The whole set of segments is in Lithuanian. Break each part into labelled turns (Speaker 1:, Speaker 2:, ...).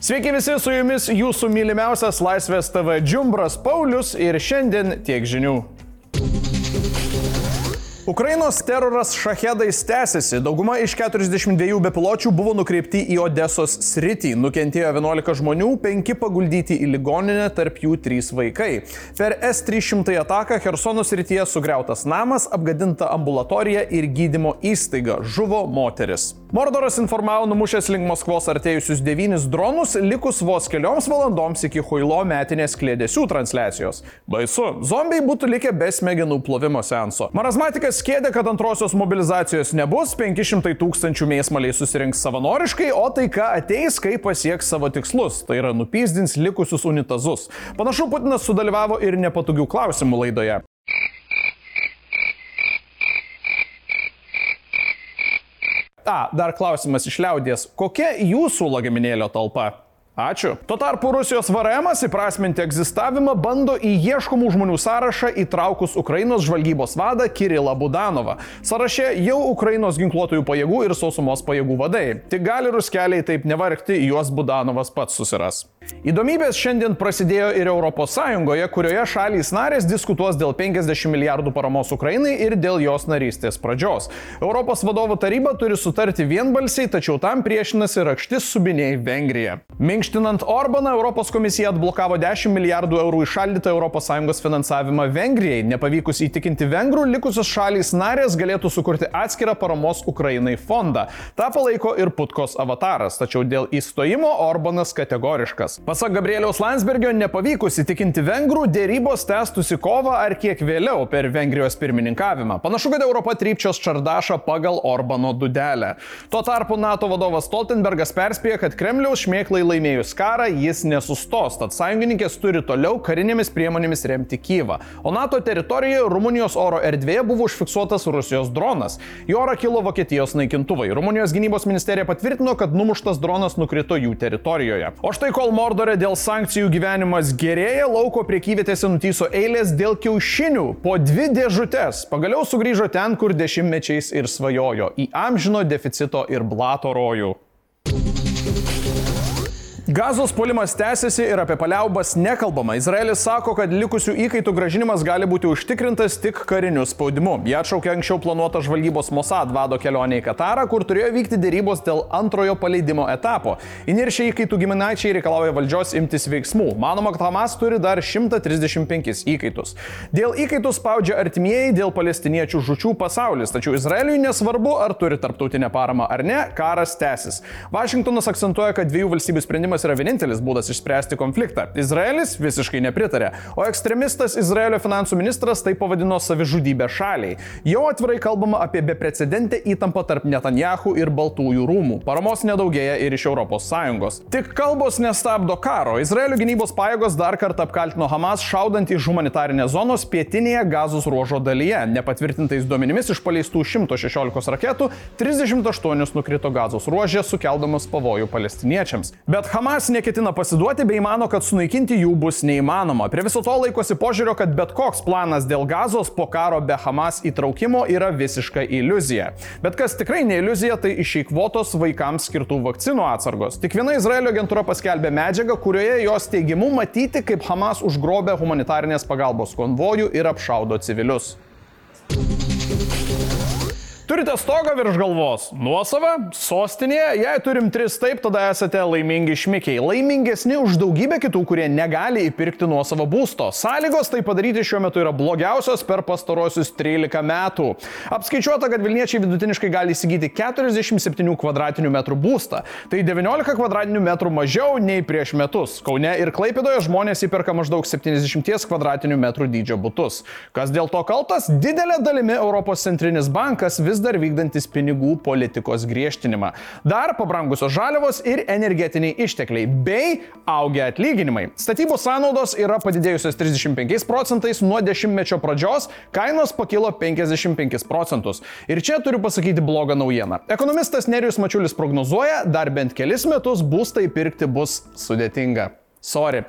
Speaker 1: Sveiki visi, su jumis jūsų mylimiausias Laisvės TV Džiumbras Paulius ir šiandien tiek žinių. Ukrainos teroras šahedais tęsiasi. Dauguma iš 42 bepiločių buvo nukreipti į Odesos sritį. Nukentėjo 11 žmonių, 5 paguldyti į ligoninę, tarp jų 3 vaikai. Per S-300 ataką Hersono srityje sugriautas namas, apgadinta ambulatorija ir gydymo įstaiga. Žuvo moteris. Mordoras informavo numušęs link Maskvos artėjusius devynis dronus, likus vos kelioms valandoms iki Huilo metinės klėdėsių transliacijos. Baisu, zombiai būtų likę be smegenų plovimo senso. Marazmatikas skėdė, kad antrosios mobilizacijos nebus, 500 tūkstančių mėsmaliai susirinks savanoriškai, o taika ateis, kai pasieks savo tikslus, tai yra nupyzdins likusius unitazus. Panašu, Putinas sudalyvavo ir nepatogių klausimų laidoje. A, dar klausimas iš liaudies. Kokia jūsų lagaminėlio talpa? Ačiū. Tuo tarpu Rusijos VRM įprasminti egzistavimą bando į ieškomų žmonių sąrašą įtraukus Ukrainos žvalgybos vadą Kirilą Budanovą. Sąraše jau Ukrainos ginkluotojų pajėgų ir sausumos pajėgų vadai. Tik gali ruskeliai taip nevargti, juos Budanovas pats susiras. Įdomybės šiandien prasidėjo ir ES, kurioje šalys narės diskutuos dėl 50 milijardų paramos Ukrainai ir dėl jos narystės pradžios. Europos vadovų taryba turi sutarti vienbalsiai, tačiau tam priešinasi rakštis subiniai Vengrija. Minkštinant Orbaną, Europos komisija atblokavo 10 milijardų eurų išaldytą ES finansavimą Vengrijai. Nepavykus įtikinti vengrų, likusios šalys narės galėtų sukurti atskirą paramos Ukrainai fondą. Ta palaiko ir Putkos avataras, tačiau dėl įstojimo Orbanas kategoriškas. Pasak Gabrieliaus Landsbergio, nepavykus įtikinti vengrų, dėrybos tęstųsi kovą ar kiek vėliau per Vengrijos pirmininkavimą. Panašu, kad Europa trypčios čardašą pagal Orbano dudelę. Tuo tarpu NATO vadovas Stoltenbergas perspėja, kad Kremliaus šmėklai laimėjus karą jis nesustos, tad sąjungininkės turi toliau karinėmis priemonėmis remti Kyivą. O NATO teritorijoje Rumunijos oro erdvėje buvo užfiksuotas Rusijos dronas. Į orą kilo Vokietijos naikintuvai. Rumunijos gynybos ministerija patvirtino, kad numuštas dronas nukrito jų teritorijoje. O štai kol Mordore dėl sankcijų gyvenimas gerėja, lauko priekyvietėse nutyso eilės dėl kiaušinių po dvi dėžutės. Pagaliau sugrįžo ten, kur dešimtmečiais ir svajojo - į amžino deficito ir blato rojų. Gazos puolimas tęsiasi ir apie paliaubas nekalbama. Izraelis sako, kad likusių įkaitų gražinimas gali būti užtikrintas tik kariniu spaudimu. Jie atšaukė anksčiau planuotą žvalgybos Mossad vado kelionę į Katarą, kur turėjo vykti dėrybos dėl antrojo paleidimo etapo. Įniršiai įkaitų giminaičiai reikalauja valdžios imtis veiksmų. Manoma, kad Hamas turi dar 135 įkaitus. Dėl įkaitų spaudžia artimieji, dėl palestiniečių žučių pasaulis. Tačiau Izraeliui nesvarbu, ar turi tarptautinę paramą ar ne, karas tęsis. Vašingtonas akcentuoja, kad dviejų valstybių sprendimas sprendimas yra vienintelis būdas išspręsti konfliktą. Izraelis visiškai nepritarė, o ekstremistas Izraelio finansų ministras tai pavadino savižudybę šaliai. Jau atvirai kalbama apie beprecedentę įtampą tarp Netanjahu ir Baltųjų rūmų. Paramos nedaugėja ir iš ES. Tik kalbos nestabdo karo. Izraelio gynybos pajėgos dar kartą apkaltino Hamas šaudant iš humanitarinės zonos pietinėje gazos ruožo dalyje. Nepatvirtintais duomenimis iš paleistų 116 raketų 38 nukrito gazos ruožė, sukeldamas pavojų palestiniečiams. Bet Hamas Hamas neketina pasiduoti bei mano, kad sunaikinti jų bus neįmanoma. Prie viso to laikosi požiūrio, kad bet koks planas dėl gazos po karo be Hamas įtraukimo yra visiška iliuzija. Bet kas tikrai ne iliuzija, tai išeikvotos vaikams skirtų vakcinų atsargos. Tik viena Izraelio agentūra paskelbė medžiagą, kurioje jos teigimu matyti, kaip Hamas užgrobė humanitarinės pagalbos konvojų ir apšaudo civilius. Turite stogą virš galvos, nuosavą, sostinėje, jei turim tris taip, tada esate laimingi šmikiai. Laimingesni už daugybę kitų, kurie negali įpirkti nuosavo būsto. Sąlygos tai padaryti šiuo metu yra blogiausios per pastarosius 13 metų. Apskaičiuota, kad Vilniečiai vidutiniškai gali įsigyti 47 km2 būstą. Tai 19 km2 mažiau nei prieš metus. Kaune ir Klaipėdoje žmonės įperka maždaug 70 km2 dydžio būtus. Kas dėl to kaltas? Didelė dalimi Europos centrinis bankas vis vis dar vykdantis pinigų politikos griežtinimą. Dar pabrangusios žaliavos ir energetiniai ištekliai bei augia atlyginimai. Statybų sąnaudos yra padidėjusios 35 procentais nuo dešimtmečio pradžios, kainos pakilo 55 procentus. Ir čia turiu pasakyti blogą naujieną. Ekonomistas Nerijus Mačiulis prognozuoja, dar bent kelis metus būstai pirkti bus sudėtinga. Sorry.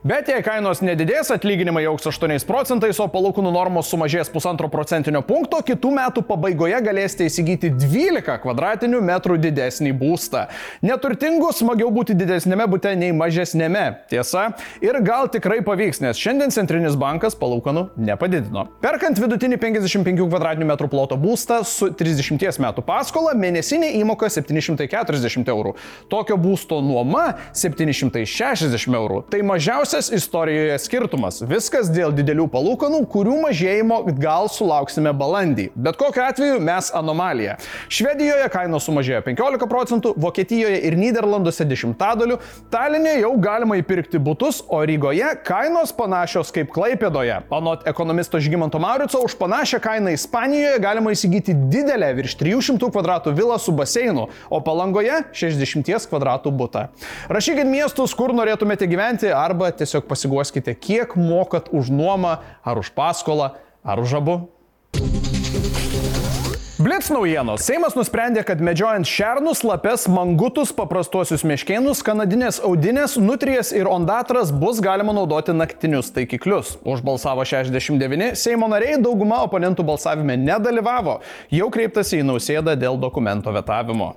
Speaker 1: Bet jei kainos nedidės, atlyginimai auks 8 procentais, o palūkanų normos sumažės pusantro procentinio punkto, kitų metų pabaigoje galėsite įsigyti 12 kvadratinių metrų didesnį būstą. Neturtingus smagiau būti didesnėme būte nei mažesnėme. Tiesa, ir gal tikrai pavyks, nes šiandien Centrinis bankas palūkanų nepadidino. Perkant vidutinį 55 kvadratinių metrų ploto būstą su 30 metų paskola, mėnesinė įmoka 740 eurų. Tokio būsto nuoma 760 eurų. Tai mažiausias istorijoje skirtumas. Viskas dėl didelių palūkanų, kurių mažėjimo gal sulauksime balandį. Bet kokiu atveju mes anomalija. Švedijoje kainos sumažėjo 15 procentų, Vokietijoje ir Niderlanduose dešimtadaliu, Talinė jau galima įpirkti būtus, o Rygoje kainos panašios kaip Klaipėdoje. Anot ekonomisto Žygimanto Maurico, už panašią kainą Ispanijoje galima įsigyti didelę virš 300 kvadratų vilą su baseinu, o palangoje 60 kvadratų būtą. Rašykit miestus, kur norėtumėte gyventi, arba tiesiog pasiguoskite, kiek mokat už nuomą, ar už paskolą, ar už abu. Blitz naujienos. Seimas nusprendė, kad medžiojant šernus, lapes, mangutus, paprastuosius meškėnus, kanadinės audinės, nutrijas ir ondatras bus galima naudoti naktinius taikiklius. Už balsavo 69, Seimo nariai dauguma oponentų balsavime nedalyvavo. Jau kreiptasi į nausėdą dėl dokumento vetavimo.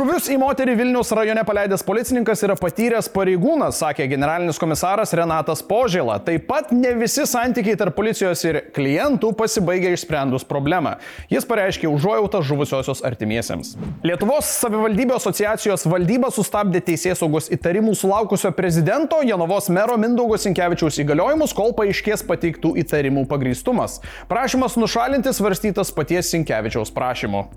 Speaker 1: Šuvius į moterį Vilnius rajone paleidęs policininkas yra patyręs pareigūnas, sakė generalinis komisaras Renatas Požėla. Taip pat ne visi santykiai tarp policijos ir klientų pasibaigia išsprendus problemą. Jis pareiškė užuojautą žuvusiosios artimiesiems. Lietuvos savivaldybių asociacijos valdyba sustabdė teisės saugos įtarimų sulaukusio prezidento Janovos mero Mindaugo Sinkevičiaus įgaliojimus, kol paaiškės pateiktų įtarimų pagrystumas. Prašymas nušalinti svarstytas paties Sinkevičiaus prašymu.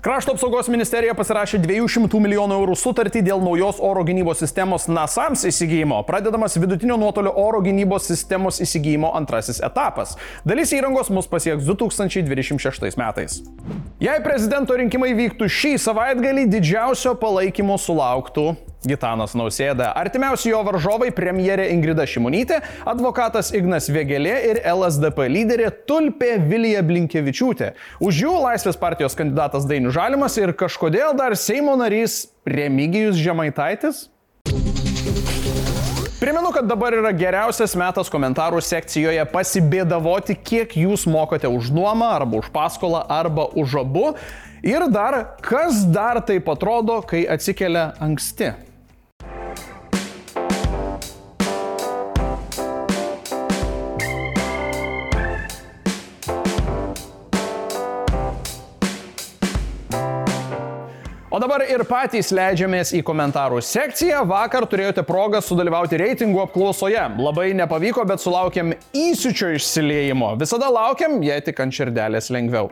Speaker 1: Krašto apsaugos ministerija pasirašė 200 milijonų eurų sutartį dėl naujos oro gynybos sistemos NASAMS įsigijimo. Pradedamas vidutinio nuotolio oro gynybos sistemos įsigijimo antrasis etapas. Dalis įrangos mus pasieks 2026 metais. Jei prezidento rinkimai vyktų šį savaitgalį, didžiausio palaikymo sulauktų Gitanas Nausėda. Artimiausi jo varžovai - premjerė Ingrida Šimonytė, advokatas Ignas Vėgelė ir LSDP lyderė Tulpė Vilija Blinkevičiūtė. Už jų Laisvės partijos kandidatas Dainius Žalimas ir kažkodėl dar Seimo narys Remigijus Žemaitaitis. Primenu, kad dabar yra geriausias metas komentarų sekcijoje pasibėdavoti, kiek jūs mokate už nuomą, arba už paskolą, arba už abu. Ir dar, kas dar taip atrodo, kai atsikelia anksti. Dabar ir patys leidžiamės į komentarų sekciją. Vakar turėjote progą sudalyvauti reitingų apklausoje. Labai nepavyko, bet sulaukėm įsičio išsiliejimo. Visada laukiam, jei tik ant širdelės lengviau.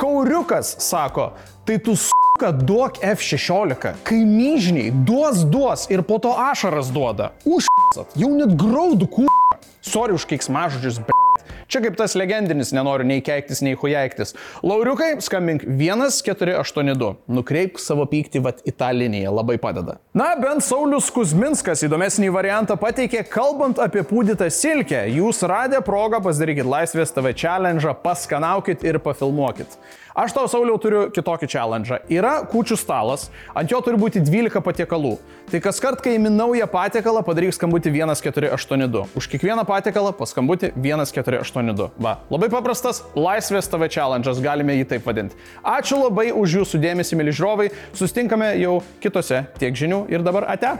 Speaker 1: Kauriukas sako, tai tu suka duok F16, kaimyžniai duos duos ir po to ašaras duoda. Užsat, jau net graudų kū. Sorry už keiksmažodžius, b. Čia kaip tas legendinis, nenoriu nei keiktis, nei hujaiktis. Lauriukai, skambink 1482. Nukreipk savo pyktį vat į tą liniją, labai padeda. Na, bent Saulis Kuzminskas įdomesnį variantą pateikė, kalbant apie pūdytą silkę. Jūs radę progą pasidarykit Laisvės TV challenge, paskanaukit ir pafilmuokit. Aš tau, Sauliau, turiu kitokį challenge. Yra kūčių stalas, ant jo turi būti 12 patiekalų. Tai kas kart, kai įmi naują patiekalą, padaryk skambutį 1482. Už kiekvieną patiekalą paskambutį 1482. Va, labai paprastas laisvės TV challenge, galime jį taip vadinti. Ačiū labai už jūsų dėmesį, mėly žiūrovai. Sustinkame jau kitose tiek žinių ir dabar ate.